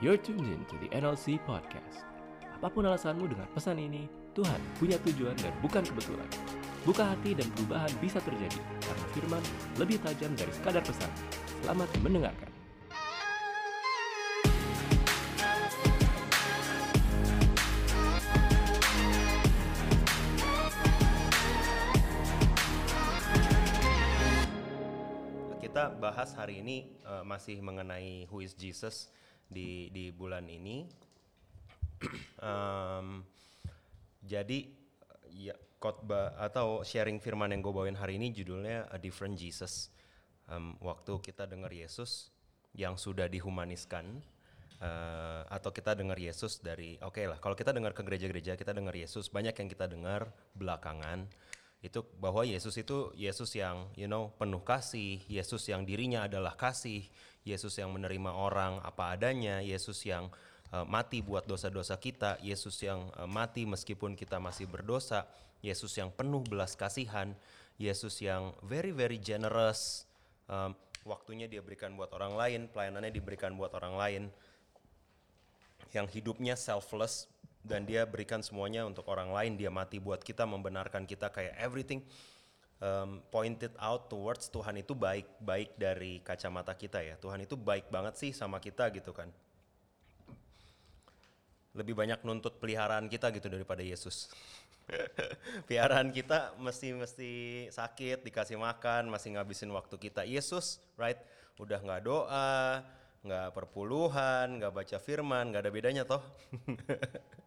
You're tuned in to the NLC Podcast. Apa pun alasanmu dengan pesan ini, Tuhan punya tujuan dan bukan kebetulan. Buka hati dan perubahan bisa terjadi karena firman lebih tajam dari sekadar pesan. Selamat mendengarkan. Kita bahas hari ini uh, masih mengenai Who is Jesus di di bulan ini. Em, jadi ya khotbah atau sharing firman yang gue bawain hari ini judulnya A Different Jesus. Em, waktu kita dengar Yesus yang sudah dihumaniskan eh, atau kita dengar Yesus dari oke lah kalau kita dengar ke gereja-gereja kita dengar Yesus banyak yang kita dengar belakangan itu bahwa Yesus itu Yesus yang you know penuh kasih, Yesus yang dirinya adalah kasih, Yesus yang menerima orang apa adanya, Yesus yang uh, mati buat dosa-dosa kita, Yesus yang uh, mati meskipun kita masih berdosa, Yesus yang penuh belas kasihan, Yesus yang very very generous, um, waktunya dia berikan buat orang lain, pelayanannya diberikan buat orang lain, yang hidupnya selfless dan dia berikan semuanya untuk orang lain dia mati buat kita membenarkan kita kayak everything um, pointed out towards Tuhan itu baik baik dari kacamata kita ya. Tuhan itu baik banget sih sama kita gitu kan. Lebih banyak nuntut peliharaan kita gitu daripada Yesus. Peliharaan kita mesti mesti sakit dikasih makan masih ngabisin waktu kita. Yesus right udah nggak doa nggak perpuluhan nggak baca firman nggak ada bedanya toh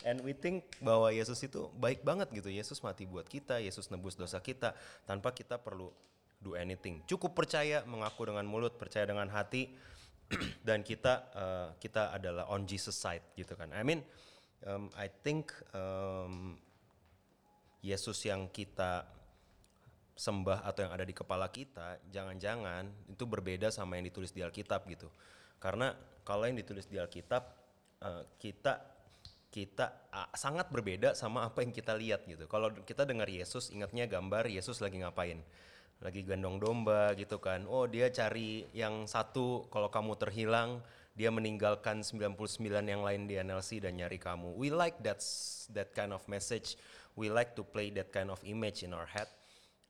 And we think bahwa Yesus itu baik banget gitu. Yesus mati buat kita, Yesus nebus dosa kita tanpa kita perlu do anything. Cukup percaya, mengaku dengan mulut, percaya dengan hati, dan kita uh, kita adalah on Jesus side gitu kan. I mean, um, I think um, Yesus yang kita sembah atau yang ada di kepala kita, jangan-jangan itu berbeda sama yang ditulis di Alkitab gitu. Karena kalau yang ditulis di Alkitab, uh, kita kita sangat berbeda sama apa yang kita lihat gitu. Kalau kita dengar Yesus, ingatnya gambar Yesus lagi ngapain? Lagi gendong domba gitu kan. Oh, dia cari yang satu kalau kamu terhilang, dia meninggalkan 99 yang lain di NLC dan nyari kamu. We like that that kind of message. We like to play that kind of image in our head.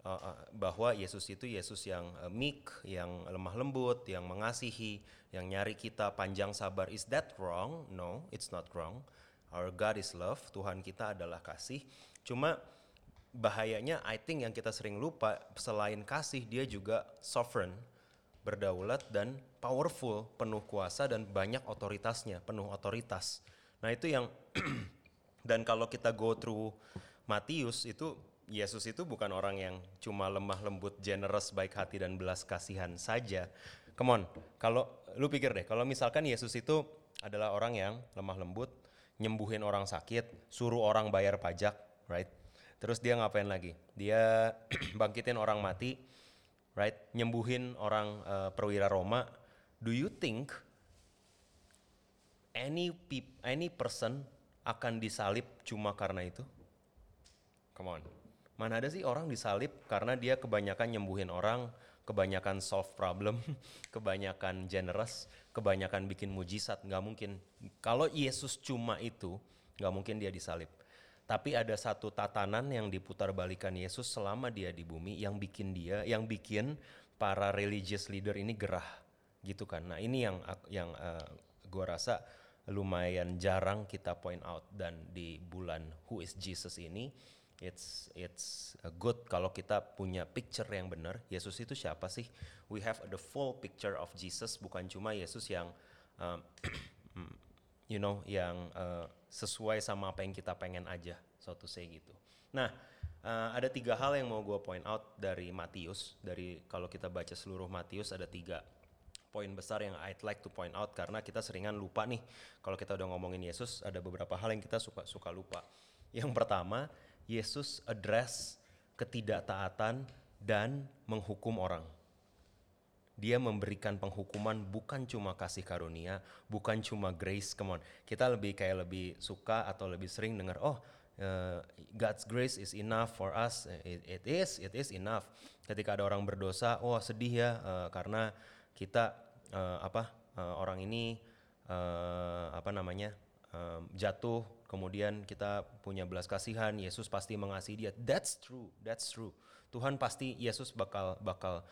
Uh, uh, bahwa Yesus itu Yesus yang uh, meek, yang lemah lembut, yang mengasihi, yang nyari kita panjang sabar. Is that wrong? No, it's not wrong. Our God is love, Tuhan kita adalah kasih. Cuma bahayanya I think yang kita sering lupa selain kasih dia juga sovereign, berdaulat dan powerful, penuh kuasa dan banyak otoritasnya, penuh otoritas. Nah, itu yang dan kalau kita go through Matius itu Yesus itu bukan orang yang cuma lemah lembut, generous, baik hati dan belas kasihan saja. Come on, kalau lu pikir deh, kalau misalkan Yesus itu adalah orang yang lemah lembut, nyembuhin orang sakit, suruh orang bayar pajak, right? Terus dia ngapain lagi? Dia bangkitin orang mati, right? Nyembuhin orang uh, perwira Roma. Do you think any peop, any person akan disalib cuma karena itu? Come on. Mana ada sih orang disalib karena dia kebanyakan nyembuhin orang, kebanyakan solve problem, kebanyakan generous, kebanyakan bikin mujizat, nggak mungkin. Kalau Yesus cuma itu, nggak mungkin dia disalib. Tapi ada satu tatanan yang diputar balikan Yesus selama dia di bumi yang bikin dia, yang bikin para religious leader ini gerah, gitu kan. Nah ini yang yang uh, gue rasa lumayan jarang kita point out dan di bulan Who is Jesus ini it's it's good kalau kita punya picture yang benar Yesus itu siapa sih? We have the full picture of Jesus bukan cuma Yesus yang uh, you know yang uh, sesuai sama apa yang kita pengen aja so to say gitu. Nah uh, ada tiga hal yang mau gue point out dari Matius dari kalau kita baca seluruh Matius ada tiga poin besar yang I'd like to point out karena kita seringan lupa nih. Kalau kita udah ngomongin Yesus ada beberapa hal yang kita suka suka lupa. Yang pertama Yesus address ketidaktaatan dan menghukum orang. Dia memberikan penghukuman bukan cuma kasih karunia, bukan cuma grace. Come on, kita lebih kayak lebih suka atau lebih sering dengar, oh uh, God's grace is enough for us. It, it is, it is enough. Ketika ada orang berdosa, oh sedih ya uh, karena kita uh, apa uh, orang ini eh, apa namanya em, jatuh, kemudian kita punya belas kasihan, Yesus pasti mengasihi dia. That's true, that's true. Tuhan pasti Yesus bakal bakal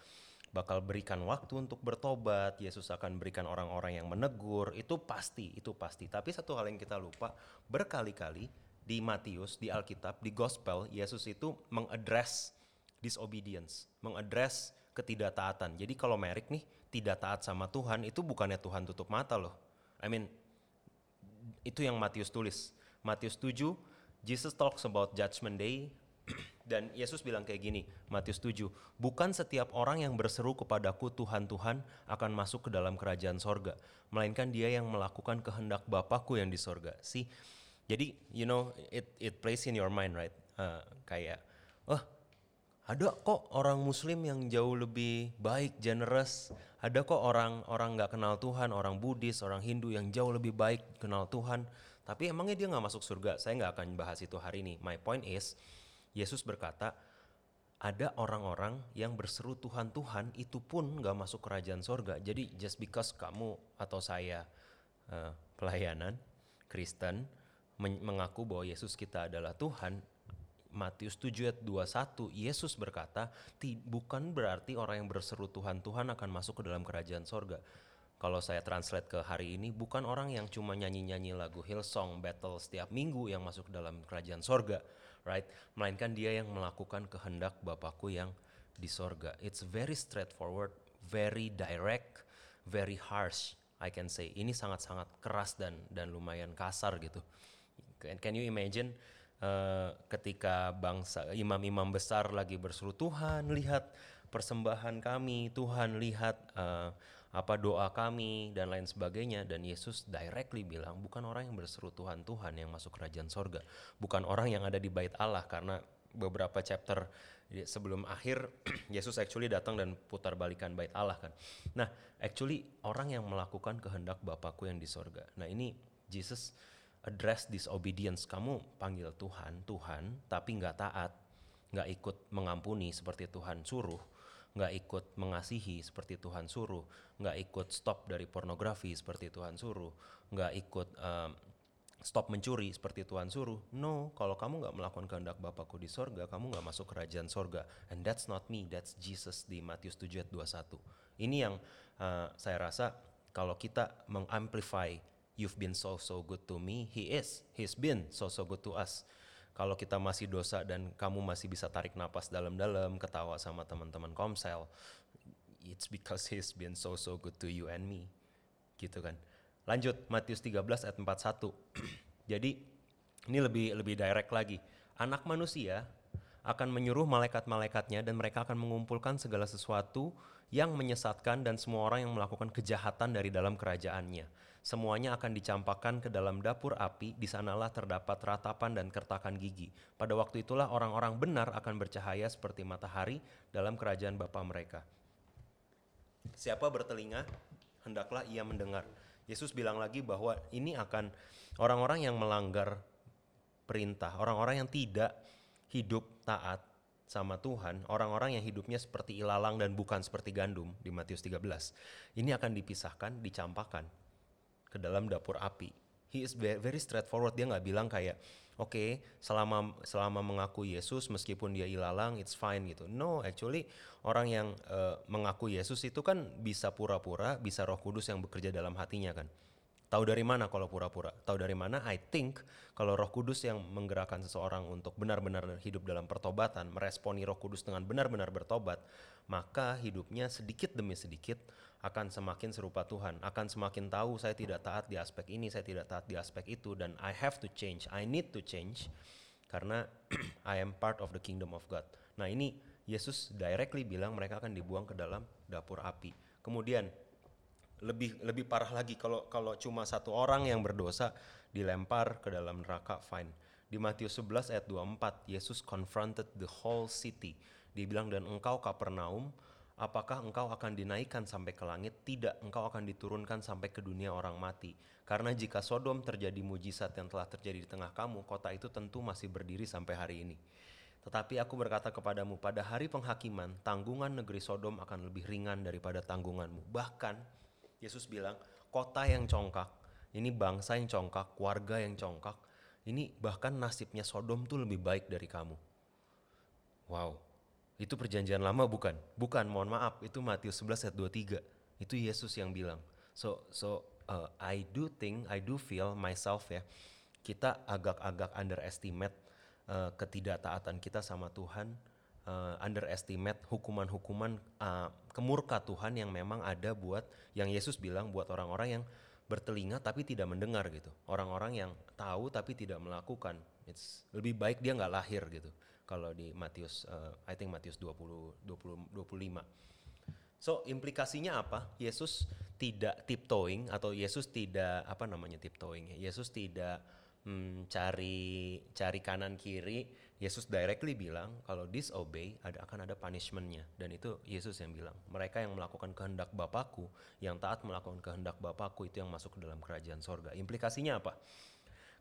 bakal berikan waktu untuk bertobat, Yesus akan berikan orang-orang yang menegur, itu pasti, itu pasti. Tapi satu hal yang kita lupa, berkali-kali di Matius, di Alkitab, di Gospel, Yesus itu mengadres disobedience, mengadres ketidaktaatan. Jadi kalau Merrick nih tidak taat sama Tuhan, itu bukannya Tuhan tutup mata loh. I mean, itu yang Matius tulis. Matius 7, Jesus talks about judgment day dan Yesus bilang kayak gini, Matius 7, bukan setiap orang yang berseru kepadaku Tuhan Tuhan akan masuk ke dalam kerajaan sorga, melainkan dia yang melakukan kehendak Bapakku yang di sorga. See, jadi you know it it plays in your mind right, Uh, kayak, oh ada kok orang Muslim yang jauh lebih baik, generous. Ada kok orang orang nggak kenal Tuhan, orang Buddhis, orang Hindu yang jauh lebih baik kenal Tuhan. Tapi emangnya dia nggak masuk surga? Saya nggak akan bahas itu hari ini. My point is, Yesus berkata, ada orang-orang yang berseru Tuhan Tuhan itu pun nggak masuk kerajaan sorga. Jadi just because kamu atau saya eh, pelayanan Kristen men- mengaku bahwa Yesus kita adalah Tuhan, Matius 7 ayat 21, Yesus berkata, "Ti- bukan berarti orang yang berseru Tuhan Tuhan akan masuk ke dalam kerajaan sorga. Kalau saya translate ke hari ini, bukan orang yang cuma nyanyi-nyanyi lagu Hillsong Battle setiap minggu yang masuk dalam kerajaan sorga, right? Melainkan dia yang melakukan kehendak Bapakku yang di sorga. It's very straightforward, very direct, very harsh. I can say ini sangat-sangat keras dan dan lumayan kasar gitu. Can, can you imagine eh, ketika bangsa imam-imam besar lagi berseru Tuhan lihat persembahan kami, Tuhan lihat eh, apa doa kami dan lain sebagainya dan Yesus directly bilang bukan orang yang berseru Tuhan Tuhan yang masuk kerajaan sorga, bukan orang yang ada di bait Allah karena beberapa chapter sebelum akhir Yesus actually datang dan putar balikan bait Allah kan. Nah, actually orang yang melakukan kehendak Bapakku yang di sorga. Nah, ini Jesus address disobedience. Kamu panggil Tuhan, Tuhan, tapi nggak taat, nggak ikut mengampuni seperti Tuhan suruh, nggak ikut mengasihi seperti Tuhan suruh, nggak ikut stop dari pornografi seperti Tuhan suruh, nggak ikut um, stop mencuri seperti Tuhan suruh. No, kalau kamu nggak melakukan kehendak Bapakku di sorga, kamu nggak masuk kerajaan sorga. And that's not me, that's Jesus di Matius 7 ayat 21. Ini yang uh, saya rasa kalau kita mengamplify you've been so so good to me, he is, he's been so so good to us. Kalau kita masih dosa dan kamu masih bisa tarik napas dalam-dalam, ketawa sama teman-teman komsel, it's because he's been so so good to you and me. Gitu kan. Lanjut Matius 13 ayat 41. Jadi ini lebih lebih direct lagi. Anak manusia akan menyuruh malaikat-malaikatnya dan mereka akan mengumpulkan segala sesuatu yang menyesatkan dan semua orang yang melakukan kejahatan dari dalam kerajaannya. Semuanya akan dicampakkan ke dalam dapur api, di sanalah terdapat ratapan dan kertakan gigi. Pada waktu itulah orang-orang benar akan bercahaya seperti matahari dalam kerajaan Bapa mereka. Siapa bertelinga, hendaklah ia mendengar. Yesus bilang lagi bahwa ini akan orang-orang yang melanggar perintah, orang-orang yang tidak hidup taat sama Tuhan, orang-orang yang hidupnya seperti ilalang dan bukan seperti gandum di Matius 13. Ini akan dipisahkan, dicampakkan ke dalam dapur api. He is ve- very straightforward. Dia nggak bilang kayak, oke, selama selama mengaku Yesus meskipun dia ilalang, it's fine gitu. No, actually orang yang eh, mengaku Yesus itu kan bisa pura-pura, bisa Roh Kudus yang bekerja dalam hatinya kan. Tahu dari mana kalau pura-pura? Tahu dari mana? I think kalau Roh Kudus yang menggerakkan seseorang untuk benar-benar hidup dalam pertobatan, meresponi Roh Kudus dengan benar-benar bertobat, maka hidupnya sedikit demi sedikit akan semakin serupa Tuhan, akan semakin tahu saya tidak taat di aspek ini, saya tidak taat di aspek itu dan I have to change, I need to change karena I am part of the kingdom of God. Nah, ini Yesus directly bilang mereka akan dibuang ke dalam dapur api. Kemudian lebih lebih parah lagi kalau kalau cuma satu orang yang berdosa dilempar ke dalam neraka fine. Di Matius 11 ayat 24 Yesus confronted the whole city. Dia bilang dan engkau Kapernaum apakah engkau akan dinaikkan sampai ke langit? Tidak, engkau akan diturunkan sampai ke dunia orang mati. Karena jika Sodom terjadi mujizat yang telah terjadi di tengah kamu, kota itu tentu masih berdiri sampai hari ini. Tetapi aku berkata kepadamu, pada hari penghakiman, tanggungan negeri Sodom akan lebih ringan daripada tanggunganmu. Bahkan Yesus bilang, kota yang congkak, ini bangsa yang congkak, warga yang congkak. Ini bahkan nasibnya Sodom tuh lebih baik dari kamu. Wow, itu perjanjian lama bukan? Bukan, mohon maaf, itu Matius 11 ayat 23. Itu Yesus yang bilang. So, so uh, I do think, I do feel myself ya, kita agak-agak underestimate uh, ketidaktaatan kita sama Tuhan uh, underestimate hukuman-hukuman uh, kemurka Tuhan yang memang ada buat yang Yesus bilang buat orang-orang yang bertelinga tapi tidak mendengar gitu. Orang-orang yang tahu tapi tidak melakukan. It's lebih baik dia nggak lahir gitu. Kalau di Matius uh, I think Matius 20 20 25. So implikasinya apa? Yesus tidak tiptoeing atau Yesus tidak apa namanya tiptoeing ya. Yesus tidak hmm, cari cari kanan kiri Yesus directly bilang kalau disobey ada akan ada punishmentnya dan itu Yesus yang bilang mereka yang melakukan kehendak Bapakku yang taat melakukan kehendak Bapakku itu yang masuk ke dalam kerajaan sorga implikasinya apa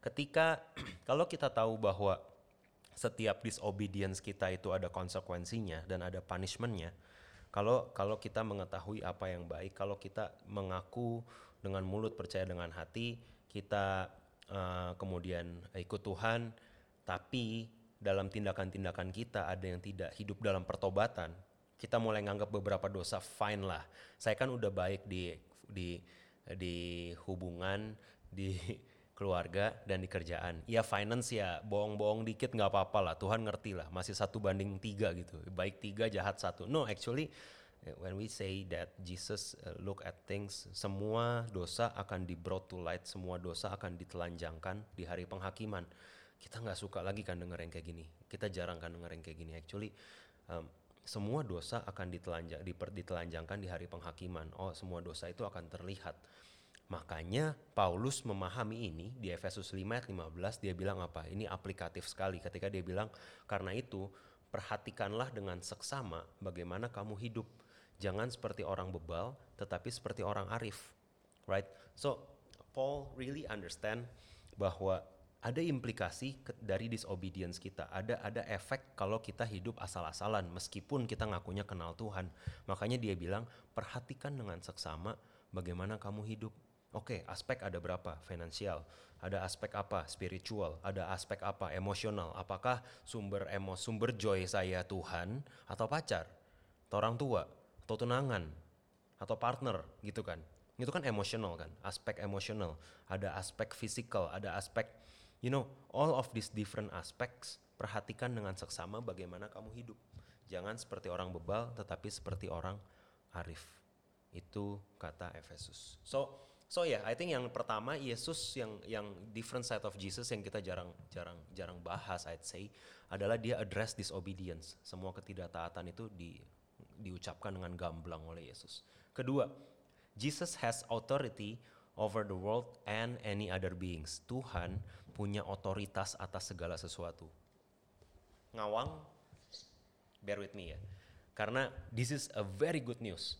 ketika kalau kita tahu bahwa setiap disobedience kita itu ada konsekuensinya dan ada punishmentnya kalau kalau kita mengetahui apa yang baik kalau kita mengaku dengan mulut percaya dengan hati kita uh, kemudian ikut Tuhan tapi dalam tindakan-tindakan kita ada yang tidak hidup dalam pertobatan, kita mulai nganggap beberapa dosa fine lah. Saya kan udah baik di di di hubungan, di keluarga dan di kerjaan. Ya finance ya bohong-bohong dikit nggak apa-apa lah. Tuhan ngerti lah. Masih satu banding tiga gitu. Baik tiga jahat satu. No actually when we say that Jesus uh, look at things, semua dosa akan di brought to light, semua dosa akan ditelanjangkan di hari penghakiman kita nggak suka lagi kan denger yang kayak gini kita jarang kan denger yang kayak gini actually um, semua dosa akan ditelanjang diper, ditelanjangkan di hari penghakiman oh semua dosa itu akan terlihat makanya Paulus memahami ini di Efesus 5 ayat 15 dia bilang apa ini aplikatif sekali ketika dia bilang karena itu perhatikanlah dengan seksama bagaimana kamu hidup jangan seperti orang bebal tetapi seperti orang arif right so Paul really understand bahwa ada implikasi dari disobedience kita. Ada ada efek kalau kita hidup asal-asalan meskipun kita ngakunya kenal Tuhan. Makanya dia bilang, "Perhatikan dengan seksama bagaimana kamu hidup." Oke, aspek ada berapa? Finansial. Ada aspek apa? Spiritual. Ada aspek apa? Emosional. Apakah sumber emo sumber joy saya Tuhan atau pacar? Atau orang tua? Atau tunangan? Atau partner gitu kan? Itu kan emosional kan? Aspek emosional. Ada aspek fisikal, ada aspek You know, all of these different aspects, perhatikan dengan seksama bagaimana kamu hidup. Jangan seperti orang bebal, tetapi seperti orang arif. Itu kata Efesus. So, so ya, yeah, I think yang pertama Yesus yang yang different side of Jesus yang kita jarang jarang jarang bahas, I'd say, adalah dia address disobedience. Semua ketidaktaatan itu di diucapkan dengan gamblang oleh Yesus. Kedua, Jesus has authority over the world and any other beings. Tuhan punya otoritas atas segala sesuatu. Ngawang, bear with me ya. Karena this is a very good news.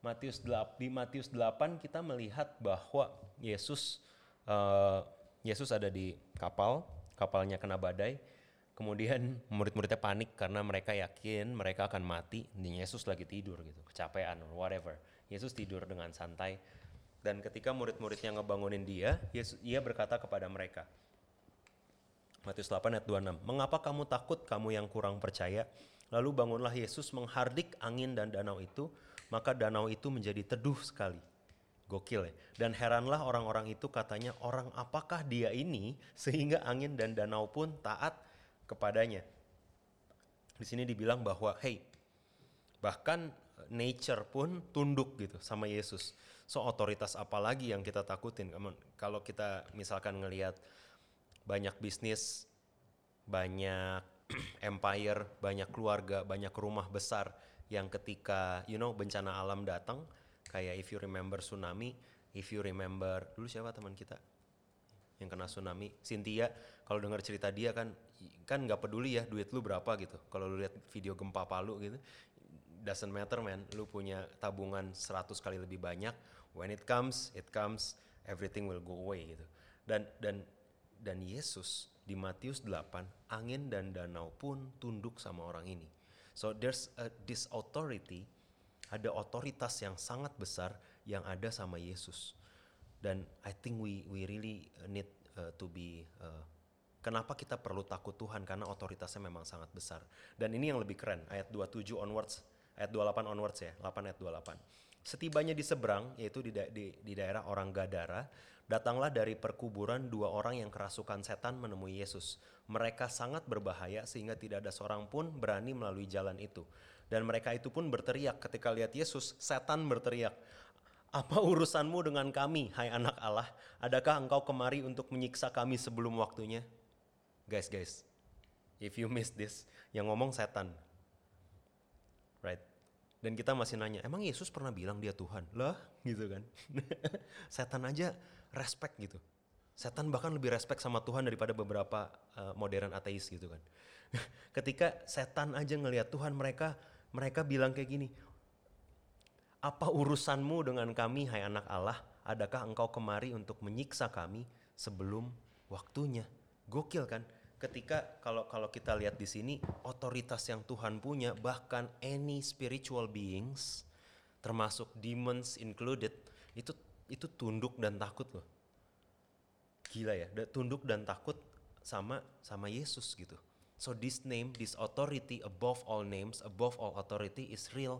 Matius 8, di Matius 8 kita melihat bahwa Yesus uh, Yesus ada di kapal, kapalnya kena badai. Kemudian murid-muridnya panik karena mereka yakin mereka akan mati. Dan Yesus lagi tidur gitu, kecapean whatever. Yesus tidur dengan santai. Dan ketika murid-muridnya ngebangunin dia, Yesus, ia berkata kepada mereka, Matius 8 ayat 26. Mengapa kamu takut kamu yang kurang percaya? Lalu bangunlah Yesus menghardik angin dan danau itu, maka danau itu menjadi teduh sekali. Gokil ya. Dan heranlah orang-orang itu katanya, orang apakah dia ini sehingga angin dan danau pun taat kepadanya. Di sini dibilang bahwa, hey, bahkan nature pun tunduk gitu sama Yesus. So otoritas apa lagi yang kita takutin? Kalau kita misalkan ngelihat banyak bisnis, banyak empire, banyak keluarga, banyak rumah besar yang ketika you know bencana alam datang kayak if you remember tsunami, if you remember dulu siapa teman kita yang kena tsunami, Cynthia, kalau dengar cerita dia kan kan nggak peduli ya duit lu berapa gitu. Kalau lu lihat video gempa Palu gitu, doesn't matter man, lu punya tabungan 100 kali lebih banyak, when it comes, it comes, everything will go away gitu. Dan dan dan Yesus di Matius 8 angin dan danau pun tunduk sama orang ini. So there's a, this authority, ada otoritas yang sangat besar yang ada sama Yesus. Dan I think we we really need uh, to be uh, Kenapa kita perlu takut Tuhan? Karena otoritasnya memang sangat besar. Dan ini yang lebih keren, ayat 27 onwards, ayat 28 onwards ya, 8 ayat 28. Setibanya di seberang, yaitu di, da di, di daerah orang Gadara, datanglah dari perkuburan dua orang yang kerasukan setan menemui Yesus. Mereka sangat berbahaya sehingga tidak ada seorang pun berani melalui jalan itu. Dan mereka itu pun berteriak ketika lihat Yesus, setan berteriak, apa urusanmu dengan kami, hai anak Allah? Adakah engkau kemari untuk menyiksa kami sebelum waktunya? Guys, guys, if you miss this, yang ngomong setan. Right? Dan kita masih nanya, emang Yesus pernah bilang dia Tuhan? Lah, gitu kan. setan aja respect gitu. Setan bahkan lebih respect sama Tuhan daripada beberapa uh, modern ateis gitu kan. Ketika setan aja ngelihat Tuhan mereka mereka bilang kayak gini, apa urusanmu dengan kami hai anak Allah? Adakah engkau kemari untuk menyiksa kami sebelum waktunya? Gokil kan? ketika kalau kalau kita lihat di sini otoritas yang Tuhan punya bahkan any spiritual beings termasuk demons included itu itu tunduk dan takut loh gila ya tunduk dan takut sama sama Yesus gitu so this name this authority above all names above all authority is real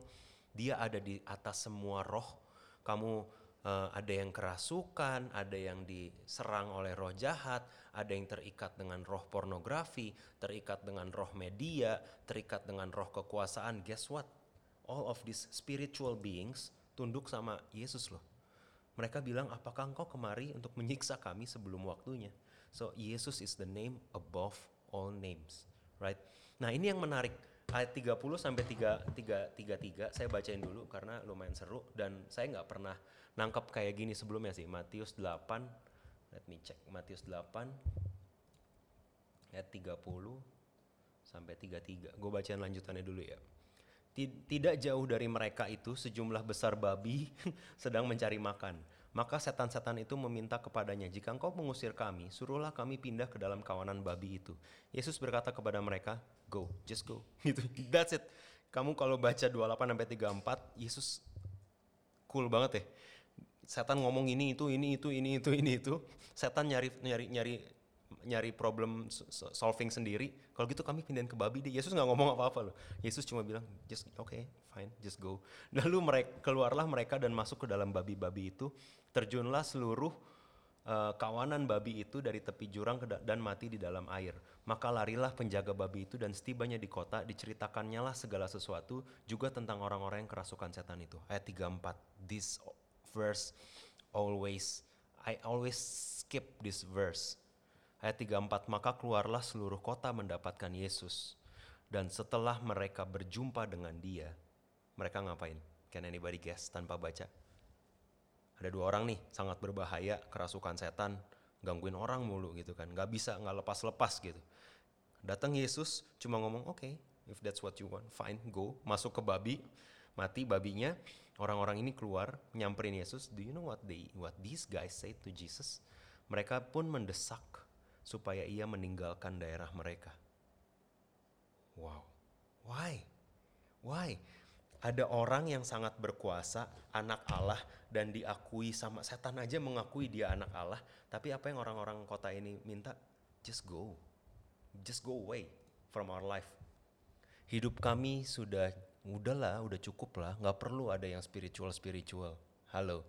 dia ada di atas semua roh kamu uh, ada yang kerasukan, ada yang diserang oleh roh jahat, ada yang terikat dengan roh pornografi, terikat dengan roh media, terikat dengan roh kekuasaan. Guess what? All of these spiritual beings tunduk sama Yesus loh. Mereka bilang, apakah engkau kemari untuk menyiksa kami sebelum waktunya? So, Yesus is the name above all names. Right? Nah, ini yang menarik ayat 30 sampai 3, 3, 33 saya bacain dulu karena lumayan seru dan saya nggak pernah nangkep kayak gini sebelumnya sih. Matius 8, let me check. Matius 8 ayat 30 sampai 33. Gue bacain lanjutannya dulu ya. Tidak jauh dari mereka itu sejumlah besar babi sedang mencari makan. Maka setan-setan itu meminta kepadanya, jika engkau mengusir kami, suruhlah kami pindah ke dalam kawanan babi itu. Yesus berkata kepada mereka, go, just go. Gitu. That's it. Kamu kalau baca 28 sampai 34, Yesus cool banget ya setan ngomong ini itu ini itu ini itu ini itu setan nyari nyari nyari nyari problem solving sendiri kalau gitu kami pindahin ke babi deh. Yesus nggak ngomong apa-apa loh. Yesus cuma bilang just oke okay, fine just go. Lalu mereka keluarlah mereka dan masuk ke dalam babi-babi itu. Terjunlah seluruh uh, kawanan babi itu dari tepi jurang dan mati di dalam air. Maka larilah penjaga babi itu dan setibanya di kota diceritakannya lah segala sesuatu juga tentang orang-orang yang kerasukan setan itu. Ayat 34 this verse always I always skip this verse. Ayat 34, maka keluarlah seluruh kota mendapatkan Yesus. Dan setelah mereka berjumpa dengan dia, mereka ngapain? Can anybody guess tanpa baca? Ada dua orang nih, sangat berbahaya, kerasukan setan, gangguin orang mulu gitu kan. Gak bisa, gak lepas-lepas gitu. Datang Yesus cuma ngomong, oke, okay, if that's what you want, fine, go. Masuk ke babi, mati babinya, orang-orang ini keluar nyamperin Yesus. Do you know what they what these guys say to Jesus? Mereka pun mendesak supaya ia meninggalkan daerah mereka. Wow. Why? Why? Ada orang yang sangat berkuasa, anak Allah dan diakui sama setan aja mengakui dia anak Allah, tapi apa yang orang-orang kota ini minta? Just go. Just go away from our life. Hidup kami sudah udahlah udah cukup lah nggak perlu ada yang spiritual spiritual halo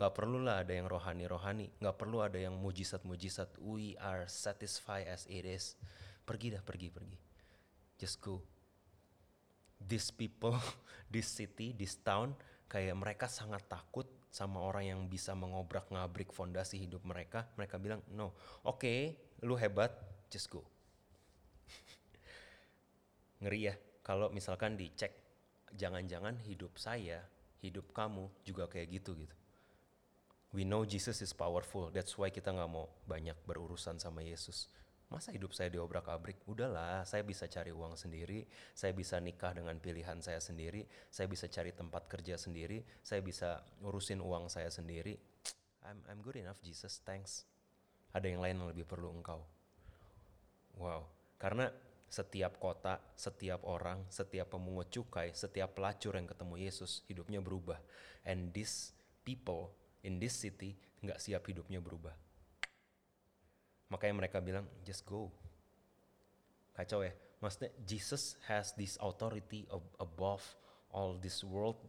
nggak perlu lah ada yang rohani rohani nggak perlu ada yang mujizat mujizat we are satisfied as it is. Pergi dah pergi pergi. Just go. These people this city this town kayak mereka sangat takut sama orang yang bisa mengobrak ngabrik fondasi hidup mereka. Mereka bilang no. Oke okay, lu hebat just go. Ngeri ya kalau misalkan dicek jangan-jangan hidup saya, hidup kamu juga kayak gitu gitu. We know Jesus is powerful, that's why kita nggak mau banyak berurusan sama Yesus. Masa hidup saya diobrak-abrik? Udahlah, saya bisa cari uang sendiri, saya bisa nikah dengan pilihan saya sendiri, saya bisa cari tempat kerja sendiri, saya bisa ngurusin uang saya sendiri. I'm, I'm good enough Jesus, thanks. Ada yang lain yang lebih perlu engkau. Wow, karena setiap kota, setiap orang, setiap pemungut cukai, setiap pelacur yang ketemu Yesus, hidupnya berubah. And these people in this city, nggak siap hidupnya berubah. Makanya mereka bilang, just go. Kacau ya. Maksudnya Jesus has this authority of, above all this world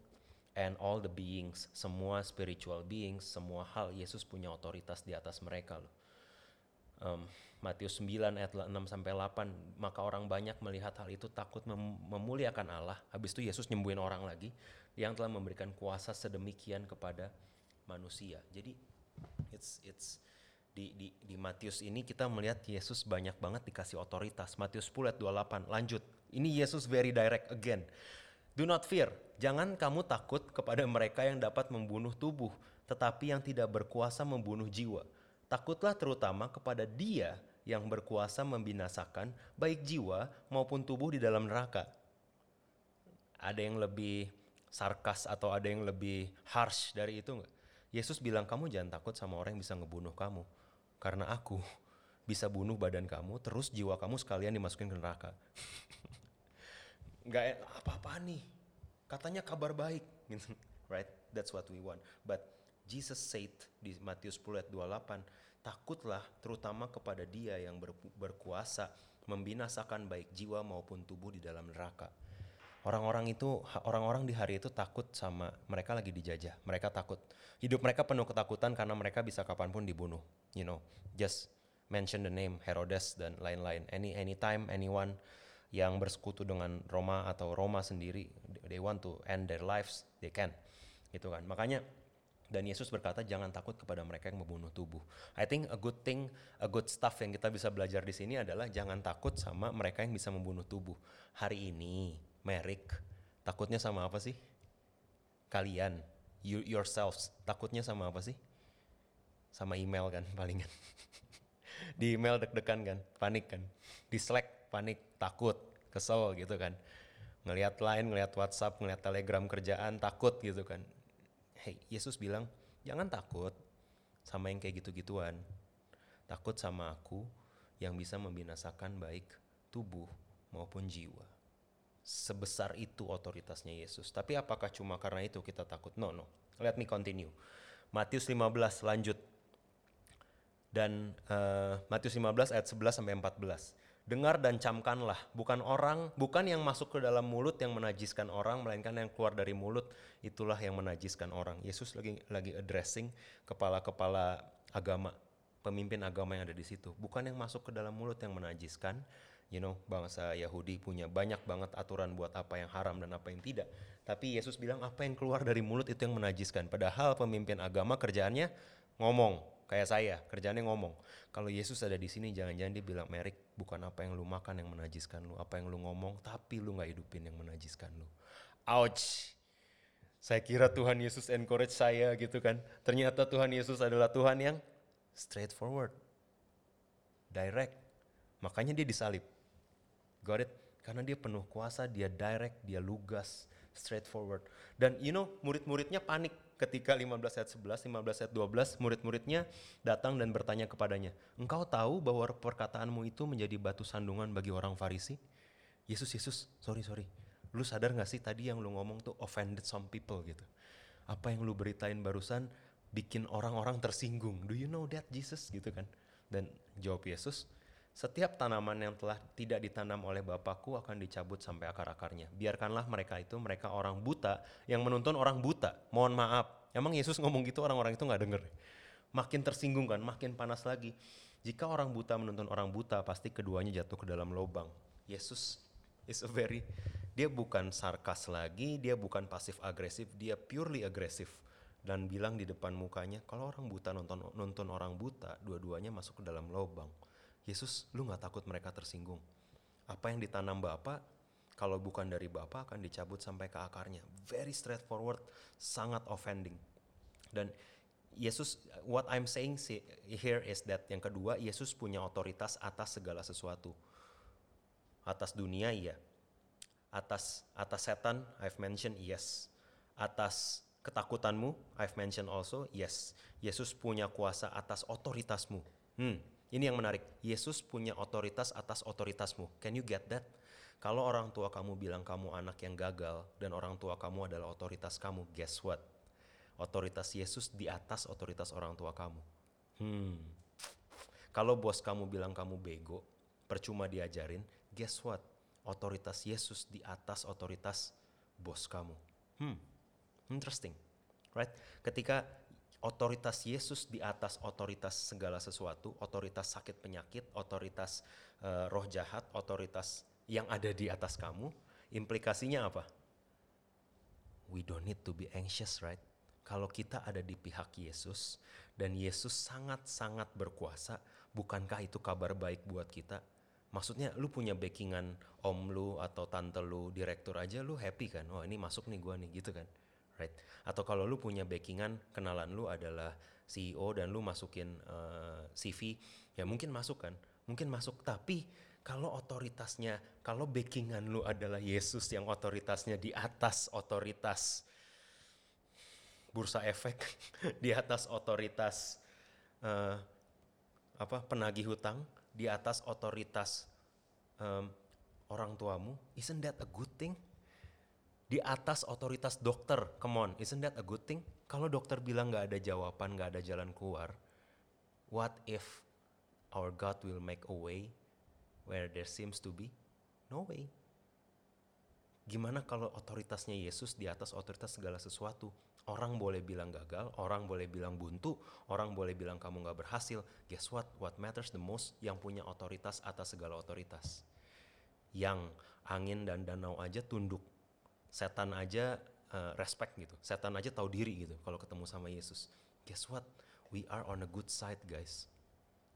and all the beings. Semua spiritual beings, semua hal. Yesus punya otoritas di atas mereka loh. Um, Matius 9 ayat 6 sampai 8 maka orang banyak melihat hal itu takut mem memuliakan Allah habis itu Yesus nyembuhin orang lagi yang telah memberikan kuasa sedemikian kepada manusia jadi it's it's di, di, di Matius ini kita melihat Yesus banyak banget dikasih otoritas. Matius 10 ayat 28. Lanjut. Ini Yesus very direct again. Do not fear. Jangan kamu takut kepada mereka yang dapat membunuh tubuh, tetapi yang tidak berkuasa membunuh jiwa. Takutlah terutama kepada dia yang berkuasa membinasakan baik jiwa maupun tubuh di dalam neraka. Ada yang lebih sarkas atau ada yang lebih harsh dari itu nggak? Yesus bilang kamu jangan takut sama orang yang bisa ngebunuh kamu karena aku bisa bunuh badan kamu, terus jiwa kamu sekalian dimasukin ke neraka. Gak apa-apa nih, katanya kabar baik, right? That's what we want. But Jesus said di Matius 10 ayat 28, takutlah terutama kepada dia yang ber, berkuasa membinasakan baik jiwa maupun tubuh di dalam neraka. Orang-orang itu, orang-orang di hari itu takut sama mereka lagi dijajah. Mereka takut. Hidup mereka penuh ketakutan karena mereka bisa kapan pun dibunuh. You know, just mention the name Herodes dan lain-lain. Any anytime anyone yang bersekutu dengan Roma atau Roma sendiri, they want to end their lives, they can. Gitu kan. Makanya dan Yesus berkata jangan takut kepada mereka yang membunuh tubuh. I think a good thing, a good stuff yang kita bisa belajar di sini adalah jangan takut sama mereka yang bisa membunuh tubuh. Hari ini Merrick, takutnya sama apa sih? Kalian, you yourselves, takutnya sama apa sih? Sama email kan palingan. Di email deg-degan kan, panik kan. Di Slack panik, takut, kesel gitu kan. Ngelihat line, ngelihat WhatsApp, ngelihat Telegram kerjaan, takut gitu kan. Hey, Yesus bilang, jangan takut sama yang kayak gitu-gituan. Takut sama aku yang bisa membinasakan baik tubuh maupun jiwa sebesar itu otoritasnya Yesus. Tapi apakah cuma karena itu kita takut? No, no. Let me continue. Matius 15 lanjut. Dan uh, Matius 15 ayat 11 sampai 14. Dengar dan camkanlah, bukan orang, bukan yang masuk ke dalam mulut yang menajiskan orang, melainkan yang keluar dari mulut itulah yang menajiskan orang. Yesus lagi lagi addressing kepala-kepala agama, pemimpin agama yang ada di situ. Bukan yang masuk ke dalam mulut yang menajiskan, you know bangsa Yahudi punya banyak banget aturan buat apa yang haram dan apa yang tidak. Tapi Yesus bilang apa yang keluar dari mulut itu yang menajiskan. Padahal pemimpin agama kerjaannya ngomong kayak saya kerjaannya ngomong. Kalau Yesus ada di sini jangan-jangan dia bilang Merik bukan apa yang lu makan yang menajiskan lu, apa yang lu ngomong tapi lu nggak hidupin yang menajiskan lu. Ouch. Saya kira Tuhan Yesus encourage saya gitu kan. Ternyata Tuhan Yesus adalah Tuhan yang straightforward. Direct. Makanya dia disalib Got it? Karena dia penuh kuasa, dia direct, dia lugas, straightforward. Dan you know, murid-muridnya panik ketika 15 ayat 11, 15 ayat 12, murid-muridnya datang dan bertanya kepadanya, engkau tahu bahwa perkataanmu itu menjadi batu sandungan bagi orang Farisi? Yesus, Yesus, sorry, sorry. Lu sadar gak sih tadi yang lu ngomong tuh offended some people gitu. Apa yang lu beritain barusan bikin orang-orang tersinggung. Do you know that Jesus gitu kan? Dan jawab Yesus, setiap tanaman yang telah tidak ditanam oleh Bapakku akan dicabut sampai akar-akarnya. Biarkanlah mereka itu, mereka orang buta yang menuntun orang buta. Mohon maaf, emang Yesus ngomong gitu orang-orang itu nggak denger. Makin tersinggung kan, makin panas lagi. Jika orang buta menuntun orang buta, pasti keduanya jatuh ke dalam lubang. Yesus is a very, dia bukan sarkas lagi, dia bukan pasif agresif, dia purely agresif dan bilang di depan mukanya kalau orang buta nonton nonton orang buta dua-duanya masuk ke dalam lubang Yesus lu gak takut mereka tersinggung. Apa yang ditanam Bapak, kalau bukan dari Bapak akan dicabut sampai ke akarnya. Very straightforward, sangat offending. Dan Yesus, what I'm saying here is that yang kedua, Yesus punya otoritas atas segala sesuatu. Atas dunia iya. Atas atas setan, I've mentioned yes. Atas ketakutanmu, I've mentioned also yes. Yesus punya kuasa atas otoritasmu. Hmm, ini yang menarik. Yesus punya otoritas atas otoritasmu. Can you get that? Kalau orang tua kamu bilang kamu anak yang gagal dan orang tua kamu adalah otoritas kamu, guess what? otoritas Yesus di atas otoritas orang tua kamu. Hmm. Kalau bos kamu bilang kamu bego, percuma diajarin, guess what? Otoritas Yesus di atas otoritas bos kamu. Hmm. Interesting. Right? Ketika otoritas Yesus di atas otoritas segala sesuatu, otoritas sakit penyakit, otoritas uh, roh jahat, otoritas yang ada di atas kamu, implikasinya apa? We don't need to be anxious, right? kalau kita ada di pihak Yesus dan Yesus sangat-sangat berkuasa, bukankah itu kabar baik buat kita? Maksudnya lu punya backingan om lu atau tante lu, direktur aja lu happy kan? Oh ini masuk nih gua nih gitu kan? Right? Atau kalau lu punya backingan kenalan lu adalah CEO dan lu masukin uh, eh, CV, ya mungkin masuk kan? Mungkin masuk tapi kalau otoritasnya, kalau backingan lu adalah Yesus yang otoritasnya di atas otoritas bursa efek di atas otoritas uh, apa penagih hutang di atas otoritas um, orang tuamu isn't that a good thing di atas otoritas dokter come on isn't that a good thing kalau dokter bilang nggak ada jawaban nggak ada jalan keluar what if our God will make a way where there seems to be no way gimana kalau otoritasnya Yesus di atas otoritas segala sesuatu Orang boleh bilang gagal, orang boleh bilang buntu, orang boleh bilang kamu nggak berhasil. Guess what? What matters the most? Yang punya otoritas atas segala otoritas. Yang angin dan danau aja tunduk. Setan aja uh, respect gitu. Setan aja tahu diri gitu kalau ketemu sama Yesus. Guess what? We are on a good side, guys.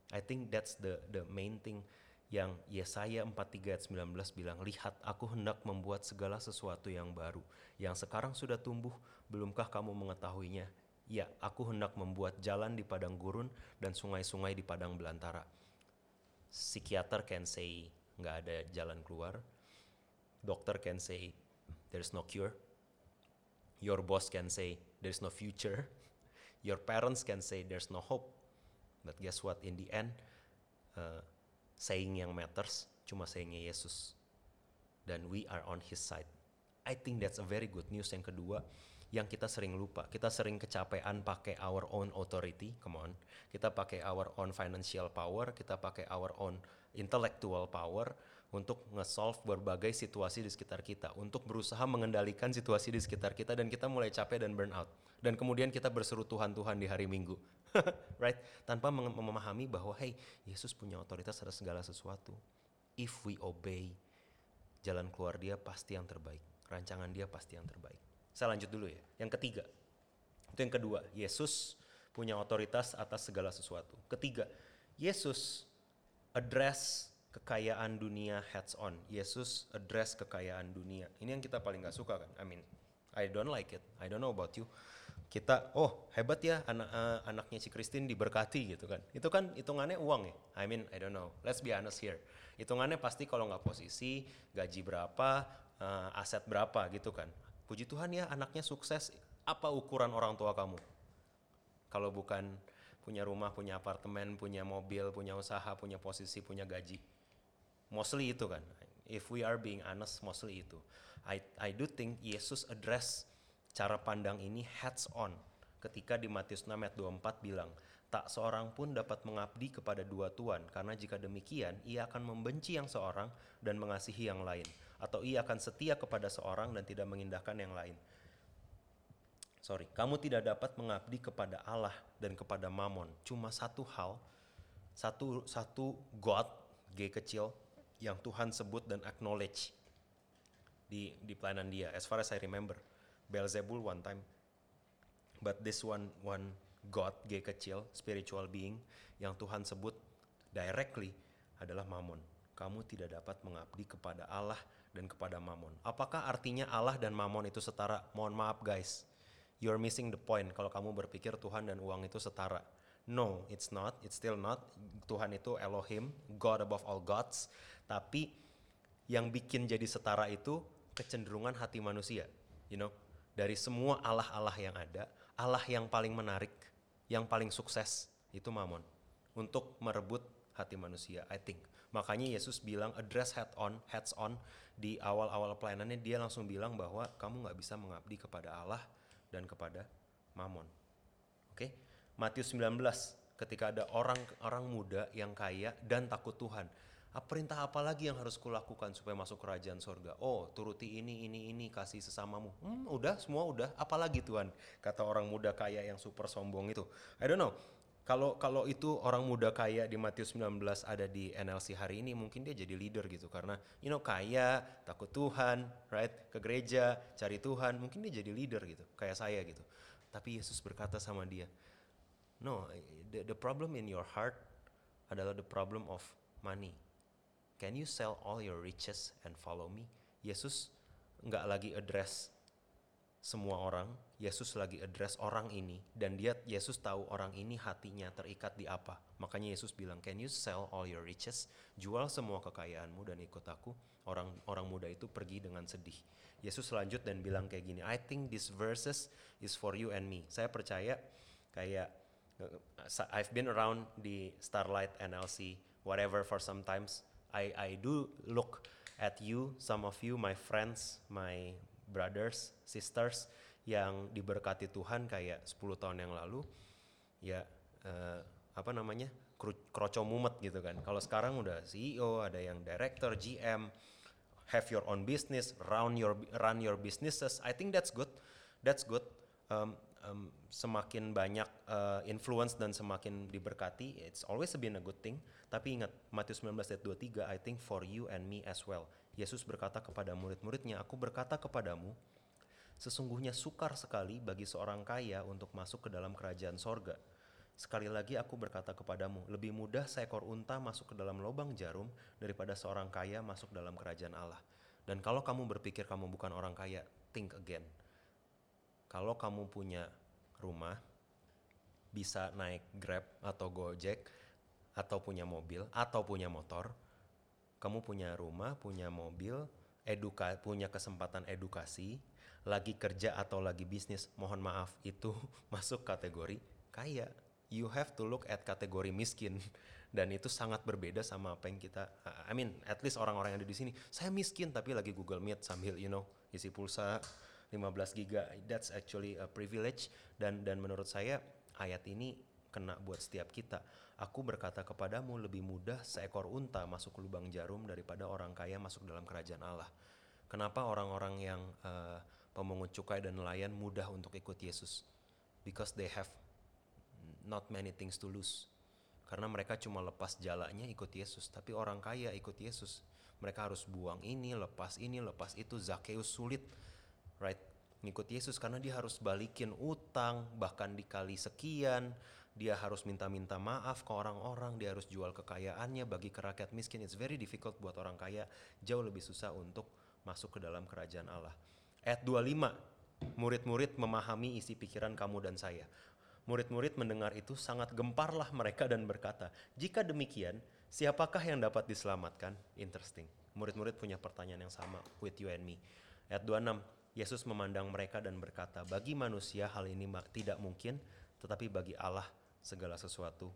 I think that's the the main thing yang Yesaya 43 ayat 19 bilang, Lihat aku hendak membuat segala sesuatu yang baru, yang sekarang sudah tumbuh, belumkah kamu mengetahuinya? Ya, aku hendak membuat jalan di padang gurun dan sungai-sungai di padang belantara. Psikiater can say, nggak ada jalan keluar. Dokter can say, there's no cure. Your boss can say, there's no future. Your parents can say, there's no hope. But guess what? In the end, uh, saying yang matters cuma sayingnya Yesus dan we are on his side I think that's a very good news yang kedua yang kita sering lupa kita sering kecapean pakai our own authority come on kita pakai our own financial power kita pakai our own intellectual power untuk nge-solve berbagai situasi di sekitar kita, untuk berusaha mengendalikan situasi di sekitar kita dan kita mulai capek dan burn out. Dan kemudian kita berseru Tuhan Tuhan di hari Minggu. right? Tanpa memahami bahwa hey, Yesus punya otoritas atas segala sesuatu. If we obey, jalan keluar dia pasti yang terbaik. Rancangan dia pasti yang terbaik. Saya lanjut dulu ya. Yang ketiga. Itu yang kedua, Yesus punya otoritas atas segala sesuatu. Ketiga, Yesus address kekayaan dunia heads on. Yesus address kekayaan dunia. Ini yang kita paling gak suka kan. I mean, I don't like it. I don't know about you. Kita oh hebat ya anak uh, anaknya si Christine diberkati gitu kan. Itu kan hitungannya uang ya? I mean I don't know. Let's be honest here. Hitungannya pasti kalau nggak posisi gaji berapa uh, aset berapa gitu kan. Puji Tuhan ya anaknya sukses. Apa ukuran orang tua kamu? Kalau bukan punya rumah punya apartemen punya mobil punya usaha punya posisi punya gaji mostly itu kan if we are being honest mostly itu I I do think Yesus address Cara pandang ini heads on ketika di Matius 6 ayat 24 bilang, Tak seorang pun dapat mengabdi kepada dua tuan, karena jika demikian ia akan membenci yang seorang dan mengasihi yang lain. Atau ia akan setia kepada seorang dan tidak mengindahkan yang lain. Sorry, kamu tidak dapat mengabdi kepada Allah dan kepada Mamon. Cuma satu hal, satu satu God, G kecil, yang Tuhan sebut dan acknowledge di di pelayanan dia. As far as I remember Beelzebul one time. But this one one God G kecil spiritual being yang Tuhan sebut directly adalah Mamon. Kamu tidak dapat mengabdi kepada Allah dan kepada Mamon. Apakah artinya Allah dan Mamon itu setara? Mohon maaf guys. You're missing the point kalau kamu berpikir Tuhan dan uang itu setara. No, it's not. It's still not. Tuhan itu Elohim, God above all gods. Tapi yang bikin jadi setara itu kecenderungan hati manusia. You know, dari semua Allah-Allah yang ada, Allah yang paling menarik, yang paling sukses itu Mamon untuk merebut hati manusia. I think makanya Yesus bilang address head on, heads on di awal-awal pelayanannya dia langsung bilang bahwa kamu nggak bisa mengabdi kepada Allah dan kepada mamon. Oke. Matius 19 ketika ada orang orang muda yang kaya dan takut Tuhan. Apa perintah apa lagi yang harus kulakukan supaya masuk kerajaan sorga? Oh, turuti ini, ini, ini, kasih sesamamu. Hmm, udah, semua udah. Apalagi Tuhan? Kata orang muda kaya yang super sombong itu. I don't know. Kalau kalau itu orang muda kaya di Matius 19 ada di NLC hari ini, mungkin dia jadi leader gitu. Karena, you know, kaya, takut Tuhan, right? Ke gereja, cari Tuhan. Mungkin dia jadi leader gitu, kayak saya gitu. Tapi Yesus berkata sama dia, No, the, the problem in your heart adalah the problem of money. Can you sell all your riches and follow me? Yesus nggak lagi address semua orang, Yesus lagi address orang ini dan dia Yesus tahu orang ini hatinya terikat di apa. Makanya Yesus bilang, "Can you sell all your riches? Jual semua kekayaanmu dan ikut aku." Orang orang muda itu pergi dengan sedih. Yesus lanjut dan bilang kayak gini, "I think this verses is for you and me." Saya percaya kayak I've been around di Starlight NLC whatever for sometimes I I do look at you some of you my friends my brothers sisters yang diberkati Tuhan kayak 10 tahun yang lalu. Ya uh, apa namanya? Kroco mumet gitu kan. Kalau sekarang udah CEO ada yang director GM have your own business run your run your businesses. I think that's good. That's good. Um, um, semakin banyak uh, influence dan semakin diberkati, it's always been a good thing. Tapi ingat, Matius 19 ayat 23, I think for you and me as well. Yesus berkata kepada murid-muridnya, aku berkata kepadamu, sesungguhnya sukar sekali bagi seorang kaya untuk masuk ke dalam kerajaan sorga. Sekali lagi aku berkata kepadamu, lebih mudah seekor unta masuk ke dalam lubang jarum daripada seorang kaya masuk dalam kerajaan Allah. Dan kalau kamu berpikir kamu bukan orang kaya, think again kalau kamu punya rumah bisa naik Grab atau Gojek atau punya mobil atau punya motor, kamu punya rumah, punya mobil, eduka punya kesempatan edukasi, lagi kerja atau lagi bisnis, mohon maaf itu masuk kategori kaya. You have to look at kategori miskin. Dan itu sangat berbeda sama apa yang kita I mean at least orang-orang yang ada di sini. Saya miskin tapi lagi Google Meet sambil you know isi pulsa 15 giga that's actually a privilege dan dan menurut saya ayat ini kena buat setiap kita. Aku berkata kepadamu lebih mudah seekor unta masuk ke lubang jarum daripada orang kaya masuk dalam kerajaan Allah. Kenapa orang-orang yang uh, pemungut cukai dan nelayan mudah untuk ikut Yesus? Because they have not many things to lose. Karena mereka cuma lepas jalannya ikut Yesus, tapi orang kaya ikut Yesus. Mereka harus buang ini, lepas ini, lepas itu. Zakheus sulit right? Ngikut Yesus karena dia harus balikin utang bahkan dikali sekian dia harus minta-minta maaf ke orang-orang dia harus jual kekayaannya bagi ke rakyat miskin. It's very difficult buat orang kaya jauh lebih susah untuk masuk ke dalam kerajaan Allah. Ayat 25 murid-murid memahami isi pikiran kamu dan saya. Murid-murid mendengar itu sangat gemparlah mereka dan berkata jika demikian siapakah yang dapat diselamatkan? Interesting. Murid-murid punya pertanyaan yang sama with you and me. Ayat 26 Yesus memandang mereka dan berkata, "Bagi manusia hal ini tidak mungkin, tetapi bagi Allah segala sesuatu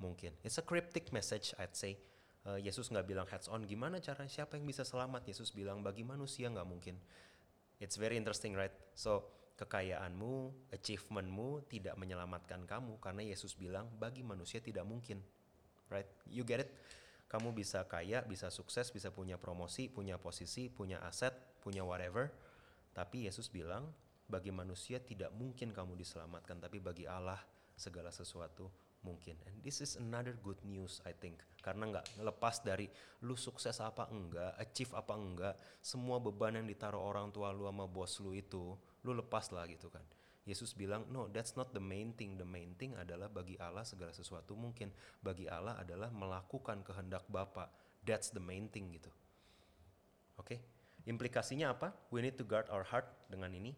mungkin." It's a cryptic message, I'd say. Uh, Yesus nggak bilang heads on, gimana cara siapa yang bisa selamat? Yesus bilang bagi manusia nggak mungkin. It's very interesting, right? So kekayaanmu, achievementmu tidak menyelamatkan kamu karena Yesus bilang bagi manusia tidak mungkin, right? You get it? Kamu bisa kaya, bisa sukses, bisa punya promosi, punya posisi, punya aset, punya whatever tapi Yesus bilang, bagi manusia tidak mungkin kamu diselamatkan, tapi bagi Allah segala sesuatu mungkin. And this is another good news I think. Karena nggak lepas dari lu sukses apa enggak, achieve apa enggak, semua beban yang ditaruh orang tua lu sama bos lu itu, lu lepas lah gitu kan. Yesus bilang, no that's not the main thing. The main thing adalah bagi Allah segala sesuatu mungkin. Bagi Allah adalah melakukan kehendak Bapa. That's the main thing gitu. Oke? Okay? Implikasinya apa? We need to guard our heart dengan ini.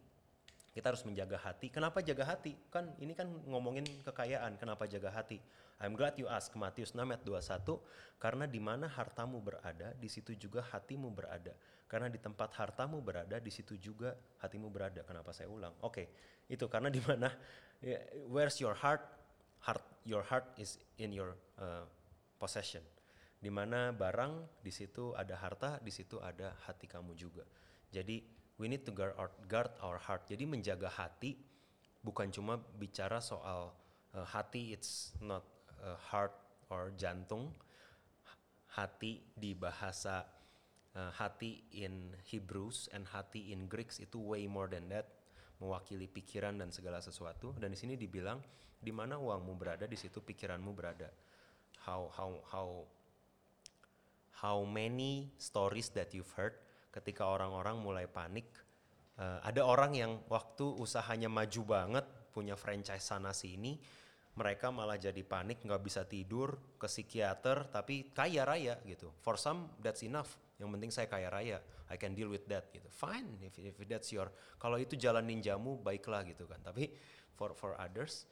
Kita harus menjaga hati. Kenapa jaga hati? Kan ini kan ngomongin kekayaan. Kenapa jaga hati? I'm glad you ask Matius 6 ayat 21 karena di mana hartamu berada, di situ juga hatimu berada. Karena di tempat hartamu berada, di situ juga hatimu berada. Kenapa saya ulang? Oke, okay. itu karena di mana where's your heart? Heart your heart is in your uh, possession di mana barang di situ ada harta, di situ ada hati kamu juga. Jadi we need to guard our, guard our heart. Jadi menjaga hati bukan cuma bicara soal uh, hati it's not uh, heart or jantung hati di bahasa uh, hati in Hebrews and hati in Greeks itu way more than that mewakili pikiran dan segala sesuatu dan di sini dibilang di mana uangmu berada di situ pikiranmu berada how how how how many stories that you've heard ketika orang-orang mulai panik. Uh, ada orang yang waktu usahanya maju banget punya franchise sana sini mereka malah jadi panik nggak bisa tidur ke psikiater tapi kaya raya gitu. For some that's enough. Yang penting saya kaya raya. I can deal with that gitu. Fine if, if that's your kalau itu jalan ninjamu baiklah gitu kan. Tapi for for others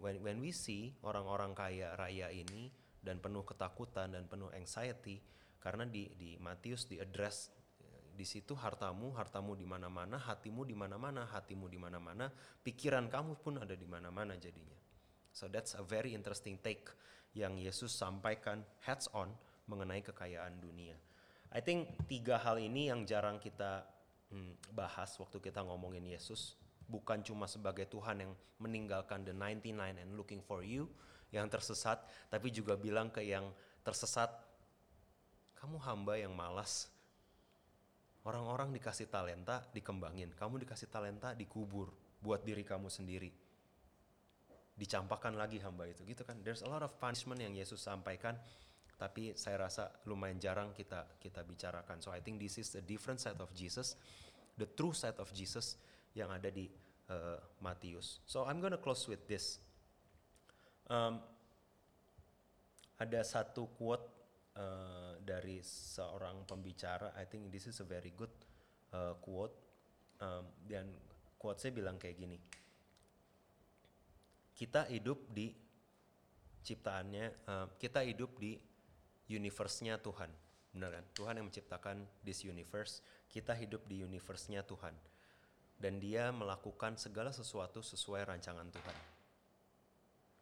when when we see orang-orang kaya raya ini dan penuh ketakutan dan penuh anxiety karena di di Matius di address di situ hartamu, hartamu di mana-mana, hatimu di mana-mana, hatimu di mana-mana, pikiran kamu pun ada di mana-mana jadinya. So that's a very interesting take yang Yesus sampaikan heads on mengenai kekayaan dunia. I think tiga hal ini yang jarang kita hmm, bahas waktu kita ngomongin Yesus. Bukan cuma sebagai Tuhan yang meninggalkan the 99 and looking for you, yang tersesat, tapi juga bilang ke yang tersesat, kamu hamba yang malas, Orang-orang dikasih talenta, dikembangin. Kamu dikasih talenta, dikubur buat diri kamu sendiri. Dicampakkan lagi hamba itu, gitu kan? There's a lot of punishment yang Yesus sampaikan, tapi saya rasa lumayan jarang kita kita bicarakan. So I think this is the different side of Jesus, the true side of Jesus yang ada di uh, Matius. So I'm gonna close with this. Um, ada satu quote uh, dari seorang pembicara. I think this is a very good uh, quote. Um, dan quote saya bilang kayak gini. Kita hidup di ciptaannya, uh, kita hidup di universe-nya Tuhan. Benar kan? Tuhan yang menciptakan this universe. Kita hidup di universe-nya Tuhan. Dan dia melakukan segala sesuatu sesuai rancangan Tuhan.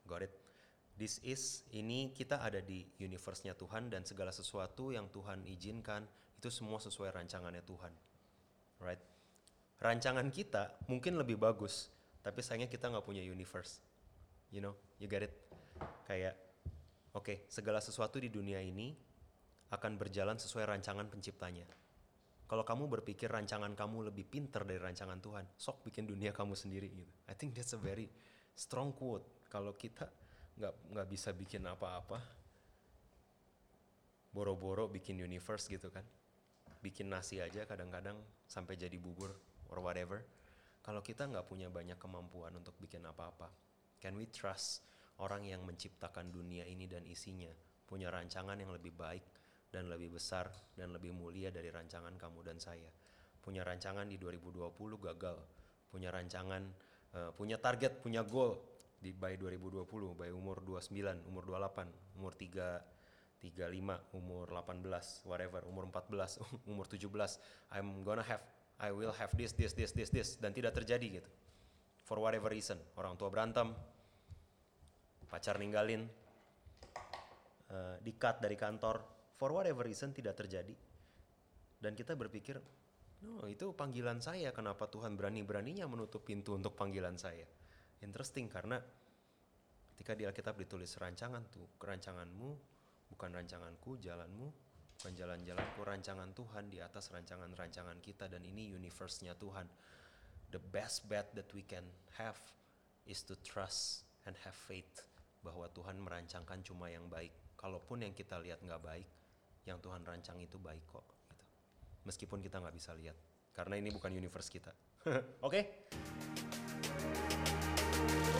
Got it? This is ini kita ada di universe-nya Tuhan dan segala sesuatu yang Tuhan izinkan itu semua sesuai rancangannya Tuhan. Right? Rancangan kita mungkin lebih bagus, tapi sayangnya kita nggak punya universe. You know, you get it? Kayak oke, okay, segala sesuatu di dunia ini akan berjalan sesuai rancangan penciptanya. Kalau kamu berpikir rancangan kamu lebih pinter dari rancangan Tuhan, sok bikin dunia kamu sendiri gitu. I think that's a very strong quote. Kalau kita nggak nggak bisa bikin apa-apa boro-boro bikin universe gitu kan. Bikin nasi aja kadang-kadang sampai jadi bubur or whatever. Kalau kita nggak punya banyak kemampuan untuk bikin apa-apa can we trust orang yang menciptakan dunia ini dan isinya? Punya rancangan yang lebih baik dan lebih besar dan lebih mulia dari rancangan kamu dan saya. Punya rancangan di 2020 gagal. Punya rancangan uh, punya target punya goal di by 2020 by umur 29 umur 28 umur 3 35 umur 18 whatever umur 14 umur 17 I'm gonna have I will have this this this this this dan tidak terjadi gitu. For whatever reason orang tua berantem pacar ninggalin uh, di cut dari kantor for whatever reason tidak terjadi dan kita berpikir no itu panggilan saya kenapa Tuhan berani-beraninya menutup pintu untuk panggilan saya interesting karena ketika di Alkitab ditulis rancangan tuh kerancanganmu bukan rancanganku jalanmu bukan jalan-jalanku rancangan Tuhan di atas rancangan-rancangan kita dan ini universe-nya Tuhan the best bet that we can have is to trust and have faith bahwa Tuhan merancangkan cuma yang baik kalaupun yang kita lihat nggak baik yang Tuhan rancang itu baik kok gitu. meskipun kita nggak bisa lihat karena ini bukan universe kita oke okay? Thank you.